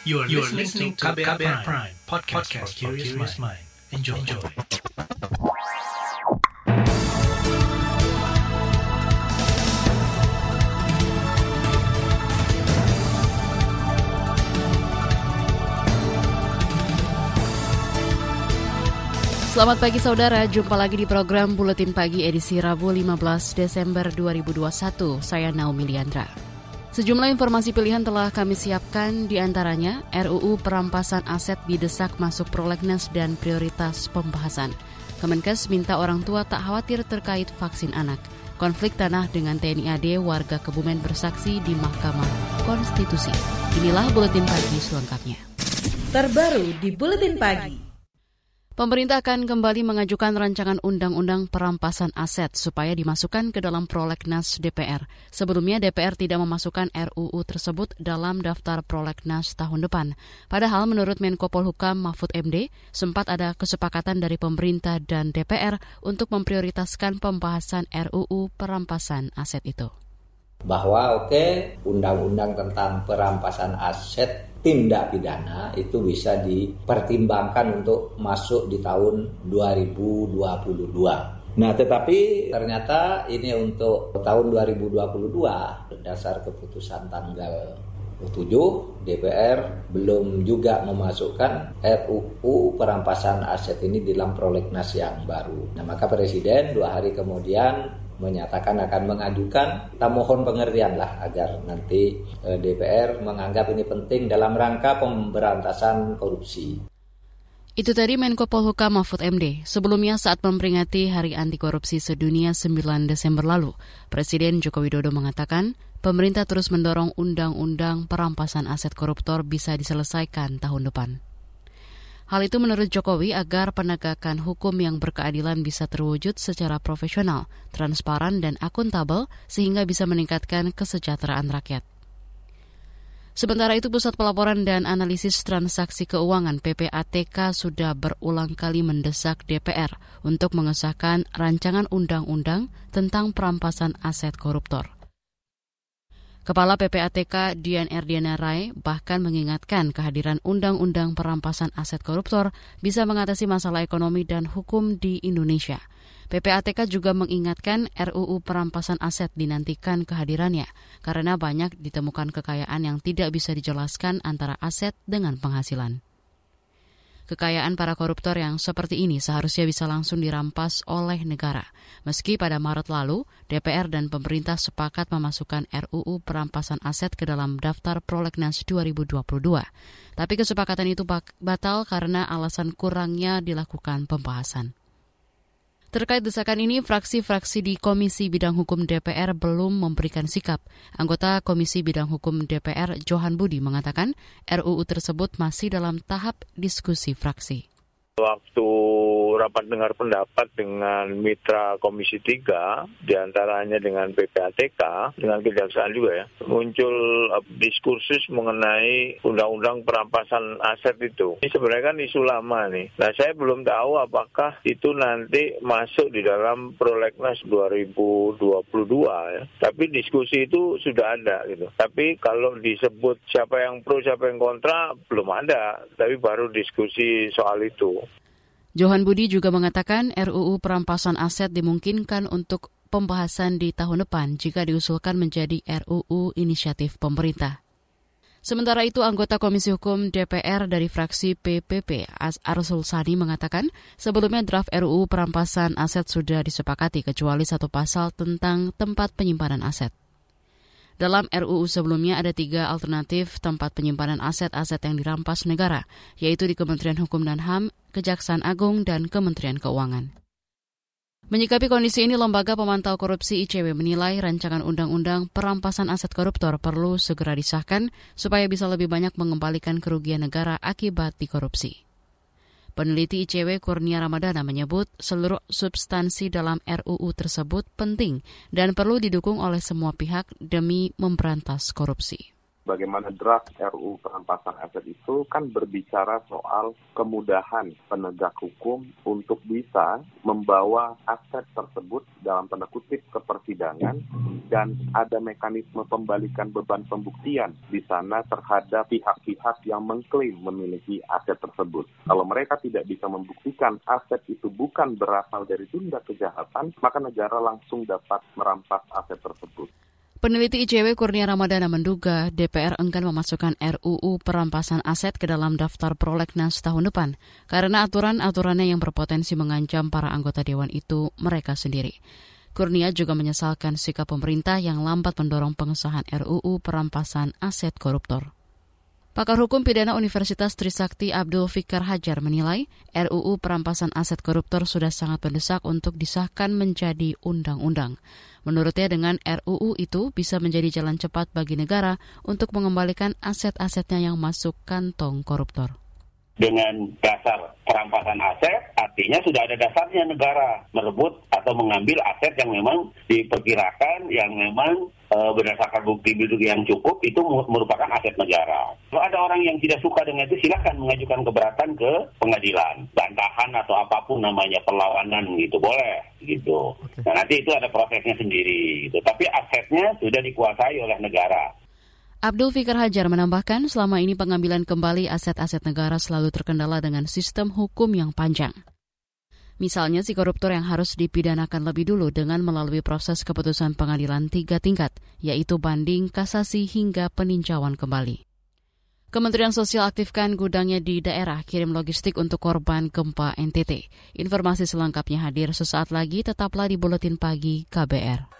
You are, you are listening to KBR, KBR Prime, Prime podcast, podcast for curious mind. Enjoy. Enjoy. Selamat pagi saudara, jumpa lagi di program Buletin Pagi edisi Rabu 15 Desember 2021. Saya Naomi Liandra. Sejumlah informasi pilihan telah kami siapkan di antaranya RUU perampasan aset didesak masuk prolegnas dan prioritas pembahasan. Kemenkes minta orang tua tak khawatir terkait vaksin anak. Konflik tanah dengan TNI AD warga Kebumen bersaksi di Mahkamah Konstitusi. Inilah Buletin Pagi selengkapnya. Terbaru di Buletin Pagi. Pemerintah akan kembali mengajukan rancangan undang-undang perampasan aset supaya dimasukkan ke dalam prolegnas DPR. Sebelumnya DPR tidak memasukkan RUU tersebut dalam daftar prolegnas tahun depan. Padahal menurut Menko Polhukam Mahfud MD, sempat ada kesepakatan dari pemerintah dan DPR untuk memprioritaskan pembahasan RUU perampasan aset itu. Bahwa oke, okay, undang-undang tentang perampasan aset tindak pidana itu bisa dipertimbangkan untuk masuk di tahun 2022. Nah, tetapi ternyata ini untuk tahun 2022 berdasar keputusan tanggal 7 DPR belum juga memasukkan RUU perampasan aset ini dalam prolegnas yang baru. Nah, maka Presiden dua hari kemudian menyatakan akan mengajukan kita mohon pengertian lah agar nanti eh, DPR menganggap ini penting dalam rangka pemberantasan korupsi. Itu tadi Menko Polhukam Mahfud MD. Sebelumnya saat memperingati Hari Anti Korupsi Sedunia 9 Desember lalu, Presiden Joko Widodo mengatakan pemerintah terus mendorong undang-undang perampasan aset koruptor bisa diselesaikan tahun depan. Hal itu menurut Jokowi agar penegakan hukum yang berkeadilan bisa terwujud secara profesional, transparan, dan akuntabel sehingga bisa meningkatkan kesejahteraan rakyat. Sementara itu, Pusat Pelaporan dan Analisis Transaksi Keuangan PPATK sudah berulang kali mendesak DPR untuk mengesahkan rancangan undang-undang tentang perampasan aset koruptor. Kepala PPATK Dian Erdiana Rai bahkan mengingatkan kehadiran undang-undang perampasan aset koruptor bisa mengatasi masalah ekonomi dan hukum di Indonesia. PPATK juga mengingatkan RUU perampasan aset dinantikan kehadirannya karena banyak ditemukan kekayaan yang tidak bisa dijelaskan antara aset dengan penghasilan. Kekayaan para koruptor yang seperti ini seharusnya bisa langsung dirampas oleh negara. Meski pada Maret lalu, DPR dan pemerintah sepakat memasukkan RUU perampasan aset ke dalam daftar prolegnas 2022. Tapi kesepakatan itu batal karena alasan kurangnya dilakukan pembahasan. Terkait desakan ini, fraksi-fraksi di Komisi Bidang Hukum DPR belum memberikan sikap. Anggota Komisi Bidang Hukum DPR, Johan Budi, mengatakan RUU tersebut masih dalam tahap diskusi fraksi. Waktu rapat dengar pendapat dengan mitra Komisi 3, di antaranya dengan PPATK, dengan Kejaksaan juga ya, muncul uh, diskursus mengenai undang-undang perampasan aset itu. Ini sebenarnya kan isu lama nih. Nah saya belum tahu apakah itu nanti masuk di dalam prolegnas 2022 ya. Tapi diskusi itu sudah ada gitu. Tapi kalau disebut siapa yang pro, siapa yang kontra, belum ada. Tapi baru diskusi soal itu. Johan Budi juga mengatakan RUU perampasan aset dimungkinkan untuk pembahasan di tahun depan jika diusulkan menjadi RUU inisiatif pemerintah. Sementara itu, anggota Komisi Hukum DPR dari fraksi PPP, Arsul Sani mengatakan sebelumnya draft RUU perampasan aset sudah disepakati kecuali satu pasal tentang tempat penyimpanan aset. Dalam RUU sebelumnya ada tiga alternatif tempat penyimpanan aset-aset yang dirampas negara, yaitu di Kementerian Hukum dan HAM, Kejaksaan Agung, dan Kementerian Keuangan. Menyikapi kondisi ini, Lembaga Pemantau Korupsi ICW menilai rancangan undang-undang perampasan aset koruptor perlu segera disahkan supaya bisa lebih banyak mengembalikan kerugian negara akibat dikorupsi. Peneliti ICW Kurnia Ramadana menyebut seluruh substansi dalam RUU tersebut penting dan perlu didukung oleh semua pihak demi memberantas korupsi. Bagaimana draft RU perampasan aset itu kan berbicara soal kemudahan penegak hukum untuk bisa membawa aset tersebut dalam tanda kutip ke persidangan dan ada mekanisme pembalikan beban pembuktian di sana terhadap pihak-pihak yang mengklaim memiliki aset tersebut. Kalau mereka tidak bisa membuktikan aset itu bukan berasal dari tindak kejahatan, maka negara langsung dapat merampas aset tersebut. Peneliti ICW Kurnia Ramadana menduga DPR enggan memasukkan RUU perampasan aset ke dalam daftar prolegnas tahun depan karena aturan-aturannya yang berpotensi mengancam para anggota dewan itu mereka sendiri. Kurnia juga menyesalkan sikap pemerintah yang lambat mendorong pengesahan RUU perampasan aset koruptor. Pakar Hukum Pidana Universitas Trisakti Abdul Fikar Hajar menilai RUU perampasan aset koruptor sudah sangat mendesak untuk disahkan menjadi undang-undang. Menurutnya dengan RUU itu bisa menjadi jalan cepat bagi negara untuk mengembalikan aset-asetnya yang masuk kantong koruptor dengan dasar perampasan aset, artinya sudah ada dasarnya negara merebut atau mengambil aset yang memang diperkirakan, yang memang e, berdasarkan bukti bukti yang cukup itu merupakan aset negara. Kalau ada orang yang tidak suka dengan itu, silahkan mengajukan keberatan ke pengadilan, bantahan atau apa pun namanya perlawanan gitu boleh gitu. Nah nanti itu ada prosesnya sendiri gitu. Tapi asetnya sudah dikuasai oleh negara. Abdul Fikar Hajar menambahkan selama ini pengambilan kembali aset-aset negara selalu terkendala dengan sistem hukum yang panjang. Misalnya si koruptor yang harus dipidanakan lebih dulu dengan melalui proses keputusan pengadilan tiga tingkat, yaitu banding, kasasi, hingga peninjauan kembali. Kementerian Sosial aktifkan gudangnya di daerah kirim logistik untuk korban gempa NTT. Informasi selengkapnya hadir sesaat lagi, tetaplah di Buletin Pagi KBR.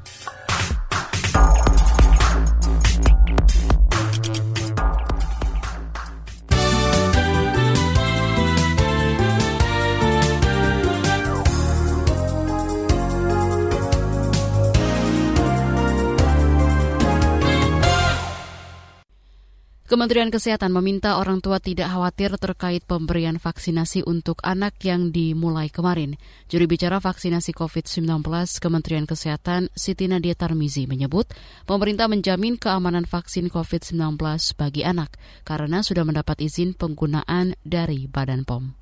Kementerian Kesehatan meminta orang tua tidak khawatir terkait pemberian vaksinasi untuk anak yang dimulai kemarin. Juri bicara vaksinasi COVID-19 Kementerian Kesehatan Siti Nadia Tarmizi menyebut pemerintah menjamin keamanan vaksin COVID-19 bagi anak karena sudah mendapat izin penggunaan dari Badan POM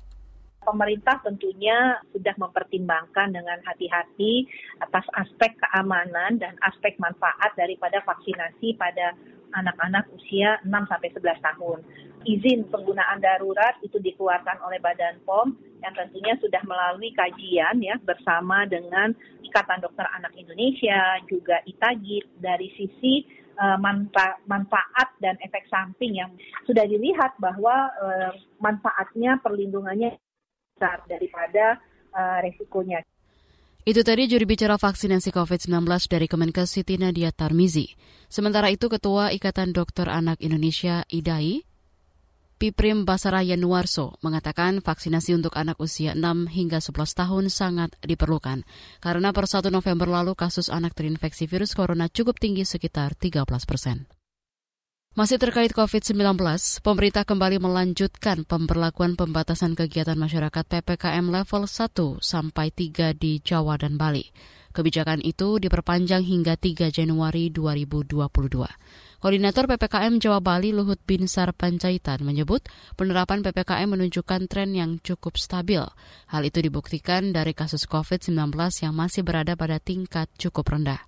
pemerintah tentunya sudah mempertimbangkan dengan hati-hati atas aspek keamanan dan aspek manfaat daripada vaksinasi pada anak-anak usia 6 sampai 11 tahun. Izin penggunaan darurat itu dikeluarkan oleh Badan POM yang tentunya sudah melalui kajian ya bersama dengan Ikatan Dokter Anak Indonesia, juga ITAGI dari sisi uh, manfa manfaat dan efek samping yang sudah dilihat bahwa uh, manfaatnya perlindungannya besar daripada uh, resikonya. Itu tadi juri bicara vaksinasi COVID-19 dari Kemenkes Siti Nadia Tarmizi. Sementara itu Ketua Ikatan Dokter Anak Indonesia IDAI, Piprim Basaraya Nuarso mengatakan vaksinasi untuk anak usia 6 hingga 11 tahun sangat diperlukan karena per 1 November lalu kasus anak terinfeksi virus corona cukup tinggi sekitar 13 persen. Masih terkait COVID-19, pemerintah kembali melanjutkan pemberlakuan pembatasan kegiatan masyarakat PPKM level 1 sampai 3 di Jawa dan Bali. Kebijakan itu diperpanjang hingga 3 Januari 2022. Koordinator PPKM Jawa Bali Luhut Binsar Pancaitan menyebut penerapan PPKM menunjukkan tren yang cukup stabil. Hal itu dibuktikan dari kasus COVID-19 yang masih berada pada tingkat cukup rendah.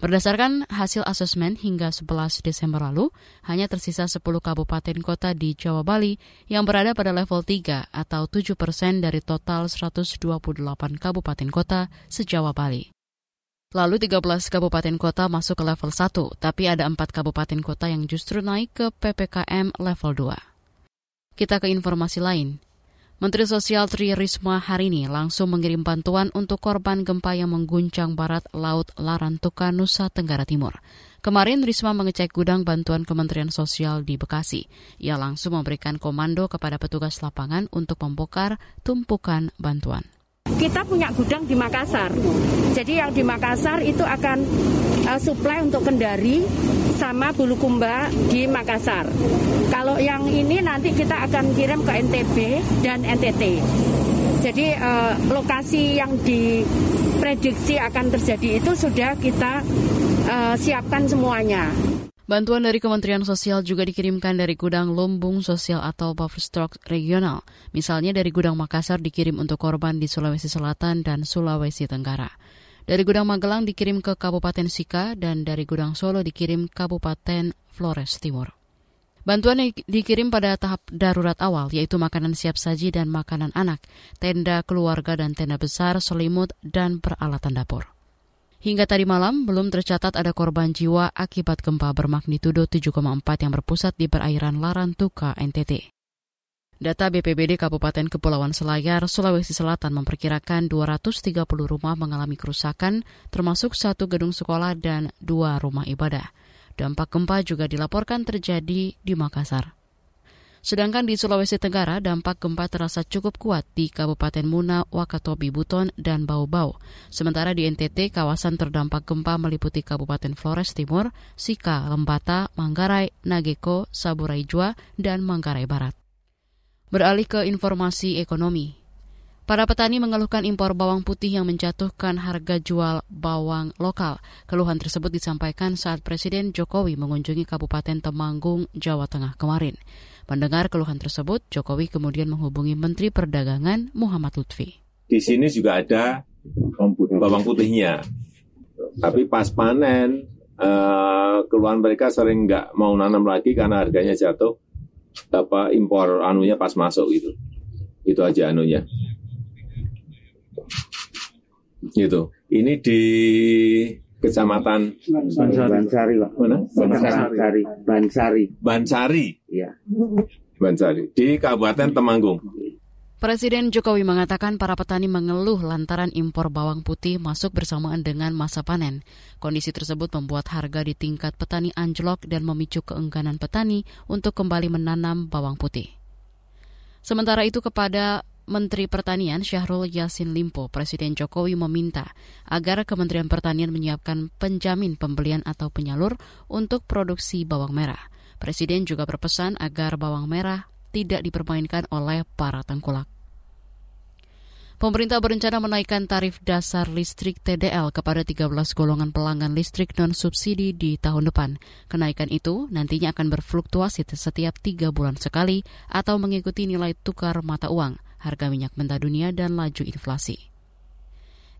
Berdasarkan hasil asesmen hingga 11 Desember lalu, hanya tersisa 10 kabupaten kota di Jawa Bali yang berada pada level 3 atau 7 persen dari total 128 kabupaten kota se-Jawa Bali. Lalu 13 kabupaten kota masuk ke level 1, tapi ada 4 kabupaten kota yang justru naik ke PPKM level 2. Kita ke informasi lain. Menteri Sosial Tri Risma hari ini langsung mengirim bantuan untuk korban gempa yang mengguncang barat Laut Larantuka, Nusa Tenggara Timur. Kemarin Risma mengecek gudang bantuan Kementerian Sosial di Bekasi. Ia langsung memberikan komando kepada petugas lapangan untuk membongkar tumpukan bantuan. Kita punya gudang di Makassar. Jadi yang di Makassar itu akan uh, supply untuk Kendari sama Bulukumba di Makassar. Kalau yang ini nanti kita akan kirim ke NTB dan NTT. Jadi uh, lokasi yang diprediksi akan terjadi itu sudah kita uh, siapkan semuanya. Bantuan dari Kementerian Sosial juga dikirimkan dari gudang lumbung sosial atau buffer stock regional. Misalnya dari gudang Makassar dikirim untuk korban di Sulawesi Selatan dan Sulawesi Tenggara. Dari gudang Magelang dikirim ke Kabupaten Sika dan dari gudang Solo dikirim Kabupaten Flores Timur. Bantuan dikirim pada tahap darurat awal, yaitu makanan siap saji dan makanan anak, tenda keluarga dan tenda besar, selimut, dan peralatan dapur. Hingga tadi malam, belum tercatat ada korban jiwa akibat gempa bermagnitudo 7,4 yang berpusat di perairan Larantuka, NTT. Data BPBD Kabupaten Kepulauan Selayar, Sulawesi Selatan memperkirakan 230 rumah mengalami kerusakan, termasuk satu gedung sekolah dan dua rumah ibadah. Dampak gempa juga dilaporkan terjadi di Makassar. Sedangkan di Sulawesi Tenggara, dampak gempa terasa cukup kuat di Kabupaten Muna, Wakatobi, Buton, dan Bau-Bau. Sementara di NTT, kawasan terdampak gempa meliputi Kabupaten Flores Timur, Sika, Lembata, Manggarai, Nageko, Saburai Jua, dan Manggarai Barat. Beralih ke informasi ekonomi. Para petani mengeluhkan impor bawang putih yang menjatuhkan harga jual bawang lokal. Keluhan tersebut disampaikan saat Presiden Jokowi mengunjungi Kabupaten Temanggung, Jawa Tengah kemarin. Mendengar keluhan tersebut, Jokowi kemudian menghubungi Menteri Perdagangan Muhammad Lutfi. Di sini juga ada bawang putihnya. Tapi pas panen, uh, keluhan mereka sering nggak mau nanam lagi karena harganya jatuh. Apa impor anunya pas masuk gitu. Itu aja anunya gitu. Ini di kecamatan Bansari, Pak. Mana? Bansari. Bansari. Bansari. Iya. Bansari di Kabupaten Temanggung. Presiden Jokowi mengatakan para petani mengeluh lantaran impor bawang putih masuk bersamaan dengan masa panen. Kondisi tersebut membuat harga di tingkat petani anjlok dan memicu keengganan petani untuk kembali menanam bawang putih. Sementara itu kepada Menteri Pertanian Syahrul Yassin Limpo, Presiden Jokowi meminta agar Kementerian Pertanian menyiapkan penjamin pembelian atau penyalur untuk produksi bawang merah. Presiden juga berpesan agar bawang merah tidak dipermainkan oleh para tengkulak. Pemerintah berencana menaikkan tarif dasar listrik TDL kepada 13 golongan pelanggan listrik non-subsidi di tahun depan. Kenaikan itu nantinya akan berfluktuasi setiap tiga bulan sekali atau mengikuti nilai tukar mata uang, harga minyak mentah dunia, dan laju inflasi.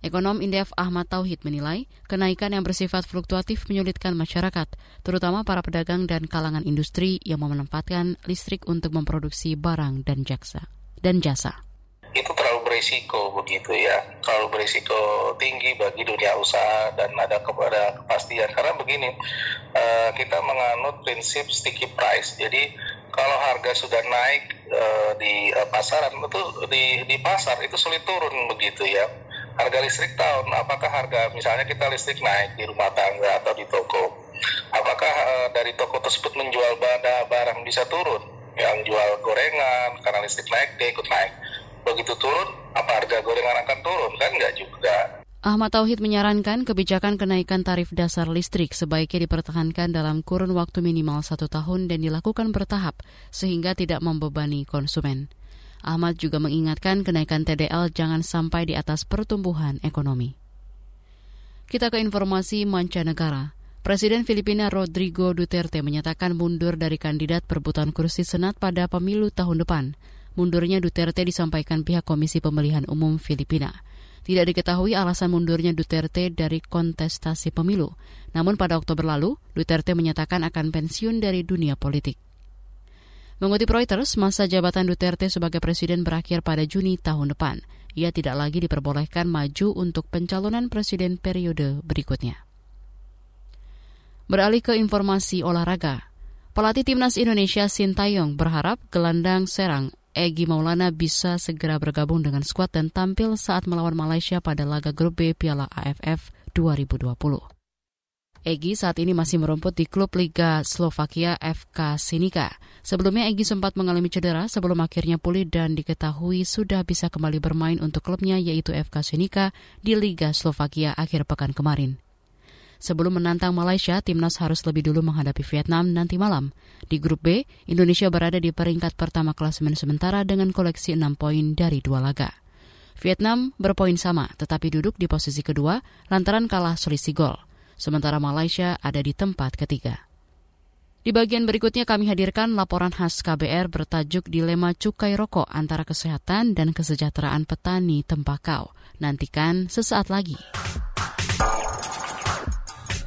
Ekonom Indef Ahmad Tauhid menilai kenaikan yang bersifat fluktuatif menyulitkan masyarakat, terutama para pedagang dan kalangan industri yang memanfaatkan listrik untuk memproduksi barang dan jasa. Dan jasa itu berisiko begitu ya. Terlalu berisiko tinggi bagi dunia usaha dan ada kepada kepastian. Karena begini uh, kita menganut prinsip sticky price. Jadi kalau harga sudah naik uh, di uh, pasaran itu di di pasar itu sulit turun begitu ya. Harga listrik tahun apakah harga misalnya kita listrik naik di rumah tangga atau di toko? Apakah uh, dari toko tersebut menjual barang bisa turun? Yang jual gorengan karena listrik naik dia ikut naik begitu turun, apa harga gorengan akan turun? Kan nggak juga. Ahmad Tauhid menyarankan kebijakan kenaikan tarif dasar listrik sebaiknya dipertahankan dalam kurun waktu minimal satu tahun dan dilakukan bertahap sehingga tidak membebani konsumen. Ahmad juga mengingatkan kenaikan TDL jangan sampai di atas pertumbuhan ekonomi. Kita ke informasi mancanegara. Presiden Filipina Rodrigo Duterte menyatakan mundur dari kandidat perebutan kursi Senat pada pemilu tahun depan. Mundurnya Duterte disampaikan pihak Komisi Pemilihan Umum Filipina. Tidak diketahui alasan mundurnya Duterte dari kontestasi pemilu. Namun pada Oktober lalu, Duterte menyatakan akan pensiun dari dunia politik. Mengutip Reuters, masa jabatan Duterte sebagai presiden berakhir pada Juni tahun depan. Ia tidak lagi diperbolehkan maju untuk pencalonan presiden periode berikutnya. Beralih ke informasi olahraga. Pelatih timnas Indonesia Sintayong berharap gelandang serang Egi Maulana bisa segera bergabung dengan skuad dan tampil saat melawan Malaysia pada laga grup B Piala AFF 2020. Egi saat ini masih merumput di klub Liga Slovakia FK Sinika. Sebelumnya Egi sempat mengalami cedera sebelum akhirnya pulih dan diketahui sudah bisa kembali bermain untuk klubnya yaitu FK Sinika di Liga Slovakia akhir pekan kemarin. Sebelum menantang Malaysia, timnas harus lebih dulu menghadapi Vietnam nanti malam. Di grup B, Indonesia berada di peringkat pertama klasemen sementara dengan koleksi 6 poin dari dua laga. Vietnam berpoin sama tetapi duduk di posisi kedua lantaran kalah selisih gol. Sementara Malaysia ada di tempat ketiga. Di bagian berikutnya kami hadirkan laporan khas KBR bertajuk Dilema Cukai Rokok antara Kesehatan dan Kesejahteraan Petani Tembakau. Nantikan sesaat lagi.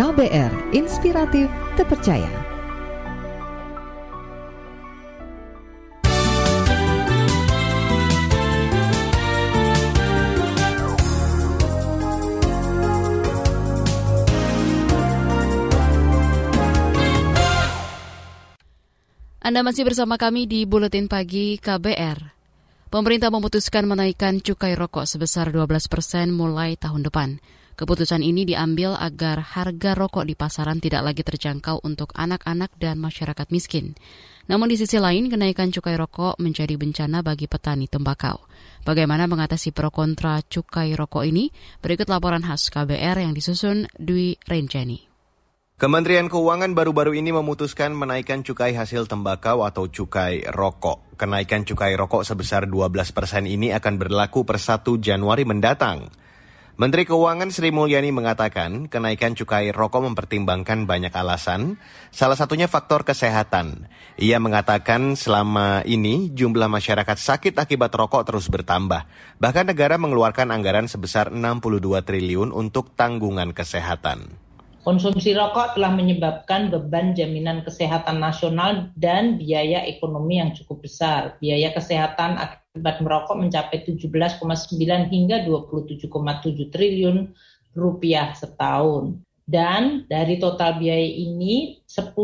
KBR Inspiratif Terpercaya. Anda masih bersama kami di Buletin Pagi KBR. Pemerintah memutuskan menaikkan cukai rokok sebesar 12 persen mulai tahun depan. Keputusan ini diambil agar harga rokok di pasaran tidak lagi terjangkau untuk anak-anak dan masyarakat miskin. Namun di sisi lain, kenaikan cukai rokok menjadi bencana bagi petani tembakau. Bagaimana mengatasi pro kontra cukai rokok ini? Berikut laporan khas KBR yang disusun Dwi Renjani. Kementerian Keuangan baru-baru ini memutuskan menaikkan cukai hasil tembakau atau cukai rokok. Kenaikan cukai rokok sebesar 12 persen ini akan berlaku per 1 Januari mendatang. Menteri Keuangan Sri Mulyani mengatakan kenaikan cukai rokok mempertimbangkan banyak alasan, salah satunya faktor kesehatan. Ia mengatakan selama ini jumlah masyarakat sakit akibat rokok terus bertambah. Bahkan negara mengeluarkan anggaran sebesar 62 triliun untuk tanggungan kesehatan. Konsumsi rokok telah menyebabkan beban jaminan kesehatan nasional dan biaya ekonomi yang cukup besar. Biaya kesehatan akibat merokok mencapai 17,9 hingga 27,7 triliun rupiah setahun. Dan dari total biaya ini 10,5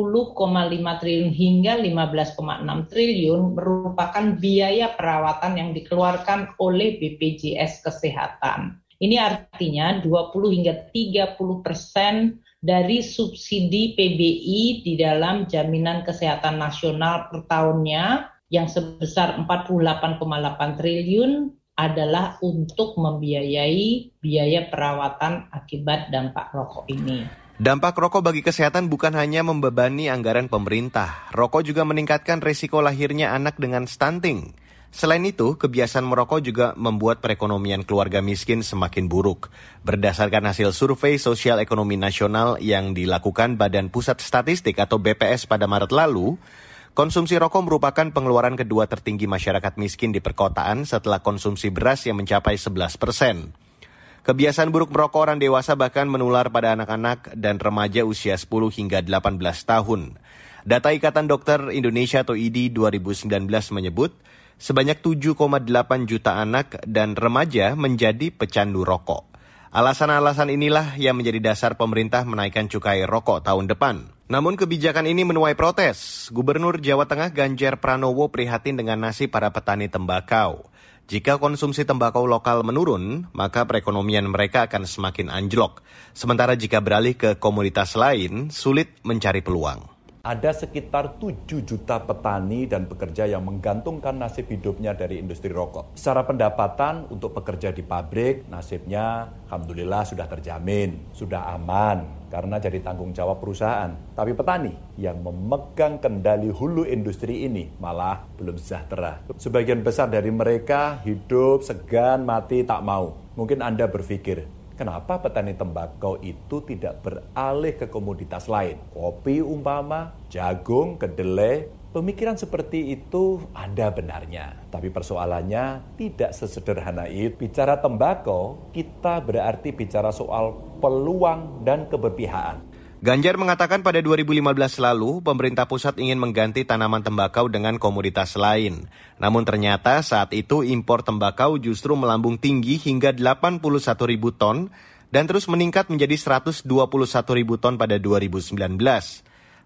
triliun hingga 15,6 triliun merupakan biaya perawatan yang dikeluarkan oleh BPJS Kesehatan. Ini artinya 20 hingga 30 persen dari subsidi PBI di dalam jaminan kesehatan nasional per tahunnya yang sebesar 48,8 triliun adalah untuk membiayai biaya perawatan akibat dampak rokok ini. Dampak rokok bagi kesehatan bukan hanya membebani anggaran pemerintah, rokok juga meningkatkan risiko lahirnya anak dengan stunting. Selain itu, kebiasaan merokok juga membuat perekonomian keluarga miskin semakin buruk. Berdasarkan hasil survei sosial ekonomi nasional yang dilakukan Badan Pusat Statistik atau BPS pada Maret lalu, konsumsi rokok merupakan pengeluaran kedua tertinggi masyarakat miskin di perkotaan setelah konsumsi beras yang mencapai 11 persen. Kebiasaan buruk merokok orang dewasa bahkan menular pada anak-anak dan remaja usia 10 hingga 18 tahun. Data Ikatan Dokter Indonesia atau IDI 2019 menyebut, sebanyak 7,8 juta anak dan remaja menjadi pecandu rokok. Alasan-alasan inilah yang menjadi dasar pemerintah menaikkan cukai rokok tahun depan. Namun kebijakan ini menuai protes. Gubernur Jawa Tengah Ganjar Pranowo prihatin dengan nasib para petani tembakau. Jika konsumsi tembakau lokal menurun, maka perekonomian mereka akan semakin anjlok. Sementara jika beralih ke komoditas lain, sulit mencari peluang ada sekitar 7 juta petani dan pekerja yang menggantungkan nasib hidupnya dari industri rokok. Secara pendapatan untuk pekerja di pabrik, nasibnya alhamdulillah sudah terjamin, sudah aman karena jadi tanggung jawab perusahaan. Tapi petani yang memegang kendali hulu industri ini malah belum sejahtera. Sebagian besar dari mereka hidup segan, mati, tak mau. Mungkin Anda berpikir, Kenapa petani tembakau itu tidak beralih ke komoditas lain? Kopi umpama, jagung, kedelai, Pemikiran seperti itu ada benarnya, tapi persoalannya tidak sesederhana itu. Bicara tembakau, kita berarti bicara soal peluang dan keberpihakan. Ganjar mengatakan pada 2015 lalu, pemerintah pusat ingin mengganti tanaman tembakau dengan komoditas lain. Namun ternyata saat itu impor tembakau justru melambung tinggi hingga 81 ribu ton dan terus meningkat menjadi 121 ribu ton pada 2019.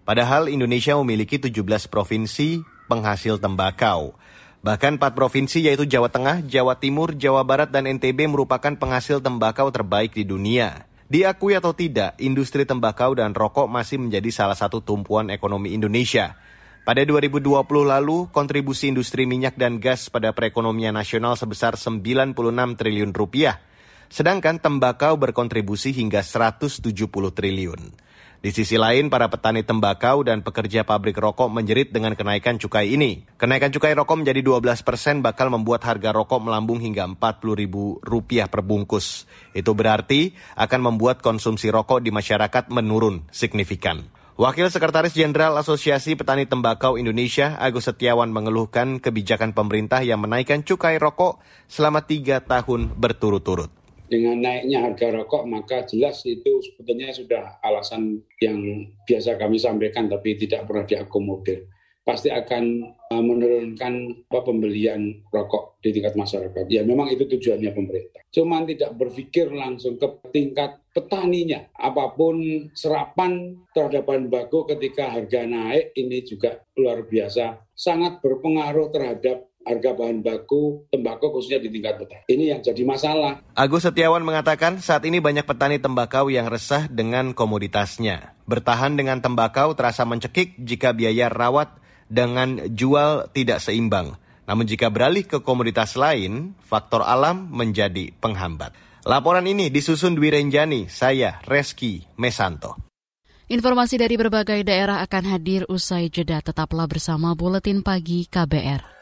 Padahal Indonesia memiliki 17 provinsi penghasil tembakau. Bahkan empat provinsi yaitu Jawa Tengah, Jawa Timur, Jawa Barat, dan NTB merupakan penghasil tembakau terbaik di dunia. Diakui atau tidak, industri tembakau dan rokok masih menjadi salah satu tumpuan ekonomi Indonesia. Pada 2020 lalu, kontribusi industri minyak dan gas pada perekonomian nasional sebesar 96 triliun rupiah, sedangkan tembakau berkontribusi hingga 170 triliun. Di sisi lain, para petani tembakau dan pekerja pabrik rokok menjerit dengan kenaikan cukai ini. Kenaikan cukai rokok menjadi 12 persen bakal membuat harga rokok melambung hingga 40 ribu rupiah per bungkus. Itu berarti akan membuat konsumsi rokok di masyarakat menurun signifikan. Wakil Sekretaris Jenderal Asosiasi Petani Tembakau Indonesia, Agus Setiawan mengeluhkan kebijakan pemerintah yang menaikkan cukai rokok selama tiga tahun berturut-turut dengan naiknya harga rokok maka jelas itu sebetulnya sudah alasan yang biasa kami sampaikan tapi tidak pernah diakomodir pasti akan uh, menurunkan pembelian rokok di tingkat masyarakat. Ya memang itu tujuannya pemerintah. Cuman tidak berpikir langsung ke tingkat petaninya. Apa pun serapan terhadap bahan baku ketika harga naik ini juga luar biasa. Sangat berpengaruh terhadap harga bahan baku tembakau khususnya di tingkat petani. Ini yang jadi masalah. Agus Setiawan mengatakan saat ini banyak petani tembakau yang resah dengan komoditasnya. Bertahan dengan tembakau terasa mencekik jika biaya rawat dengan jual tidak seimbang. Namun jika beralih ke komoditas lain, faktor alam menjadi penghambat. Laporan ini disusun Dwi Renjani, saya Reski Mesanto. Informasi dari berbagai daerah akan hadir usai jeda. Tetaplah bersama Buletin Pagi KBR.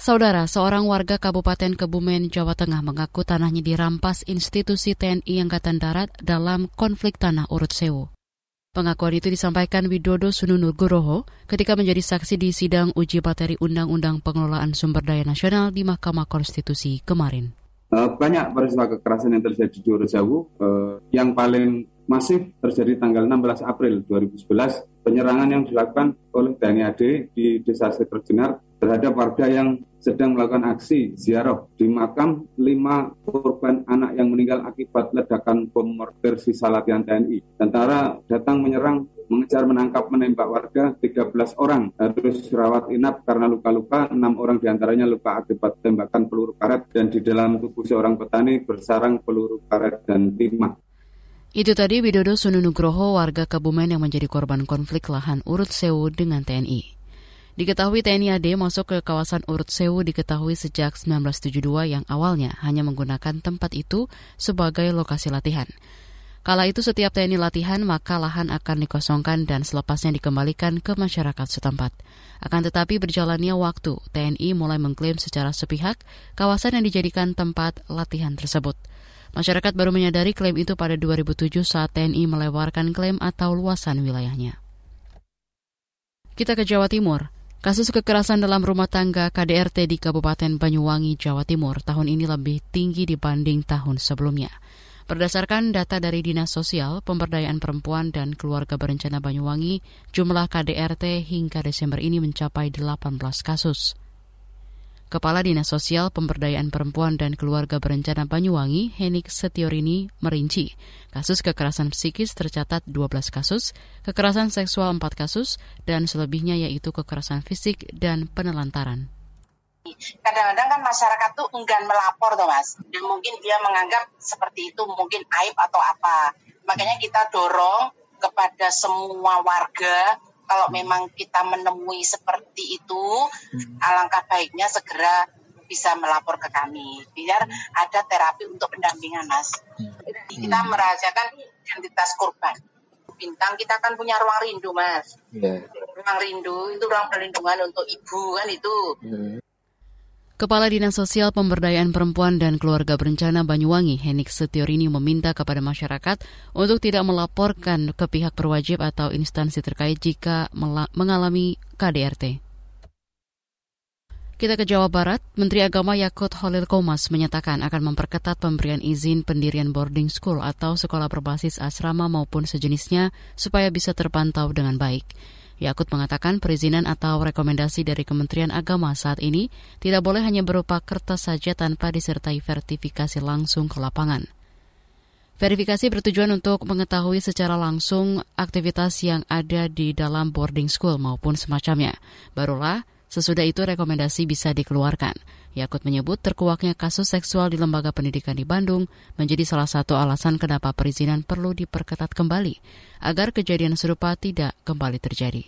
Saudara, seorang warga Kabupaten Kebumen, Jawa Tengah mengaku tanahnya dirampas institusi TNI Angkatan Darat dalam konflik tanah urut sewu. Pengakuan itu disampaikan Widodo Sununugroho ketika menjadi saksi di sidang uji materi Undang-Undang Pengelolaan Sumber Daya Nasional di Mahkamah Konstitusi kemarin. Eh, banyak peristiwa kekerasan yang terjadi di Sewu. Eh, yang paling masif terjadi tanggal 16 April 2011 penyerangan yang dilakukan oleh TNI AD di Desa Seterjenar terhadap warga yang sedang melakukan aksi ziarah di makam lima korban anak yang meninggal akibat ledakan bom mortir sisa latihan TNI. Tentara datang menyerang, mengejar, menangkap, menembak warga 13 orang terus rawat inap karena luka-luka, enam orang di antaranya luka akibat tembakan peluru karet dan di dalam tubuh seorang petani bersarang peluru karet dan timah. Itu tadi Widodo Sununugroho warga Kebumen yang menjadi korban konflik lahan urut sewu dengan TNI. Diketahui TNI AD masuk ke kawasan Urut Sewu diketahui sejak 1972 yang awalnya hanya menggunakan tempat itu sebagai lokasi latihan. Kala itu setiap TNI latihan maka lahan akan dikosongkan dan selepasnya dikembalikan ke masyarakat setempat. Akan tetapi berjalannya waktu, TNI mulai mengklaim secara sepihak kawasan yang dijadikan tempat latihan tersebut. Masyarakat baru menyadari klaim itu pada 2007 saat TNI melewarkan klaim atau luasan wilayahnya. Kita ke Jawa Timur. Kasus kekerasan dalam rumah tangga KDRT di Kabupaten Banyuwangi, Jawa Timur tahun ini lebih tinggi dibanding tahun sebelumnya. Berdasarkan data dari Dinas Sosial, Pemberdayaan Perempuan dan Keluarga Berencana Banyuwangi, jumlah KDRT hingga Desember ini mencapai 18 kasus. Kepala Dinas Sosial Pemberdayaan Perempuan dan Keluarga Berencana Banyuwangi, Henik Setiorini, merinci kasus kekerasan psikis tercatat 12 kasus, kekerasan seksual 4 kasus, dan selebihnya yaitu kekerasan fisik dan penelantaran. Kadang-kadang kan masyarakat tuh enggan melapor tuh mas, dan mungkin dia menganggap seperti itu mungkin aib atau apa. Makanya kita dorong kepada semua warga kalau memang kita menemui seperti itu, alangkah baiknya segera bisa melapor ke kami biar ada terapi untuk pendampingan mas. Kita merahasiakan identitas korban. Bintang kita kan punya ruang rindu mas. Ruang rindu itu ruang perlindungan untuk ibu kan itu. Kepala Dinas Sosial Pemberdayaan Perempuan dan Keluarga Berencana Banyuwangi, Henik Setiorini meminta kepada masyarakat untuk tidak melaporkan ke pihak berwajib atau instansi terkait jika mengalami KDRT. Kita ke Jawa Barat, Menteri Agama Yakut Holil Komas menyatakan akan memperketat pemberian izin pendirian boarding school atau sekolah berbasis asrama maupun sejenisnya supaya bisa terpantau dengan baik. Yakut mengatakan perizinan atau rekomendasi dari Kementerian Agama saat ini tidak boleh hanya berupa kertas saja tanpa disertai verifikasi langsung ke lapangan. Verifikasi bertujuan untuk mengetahui secara langsung aktivitas yang ada di dalam boarding school maupun semacamnya. Barulah sesudah itu rekomendasi bisa dikeluarkan. Yakut menyebut terkuaknya kasus seksual di lembaga pendidikan di Bandung menjadi salah satu alasan kenapa perizinan perlu diperketat kembali agar kejadian serupa tidak kembali terjadi.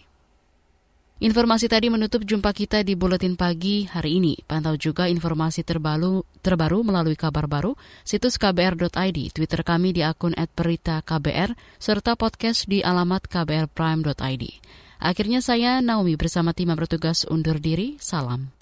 Informasi tadi menutup jumpa kita di Buletin Pagi hari ini. Pantau juga informasi terbaru, terbaru melalui kabar baru, situs kbr.id, Twitter kami di akun @berita_kbr, serta podcast di alamat kbrprime.id. Akhirnya saya, Naomi, bersama tim bertugas undur diri. Salam.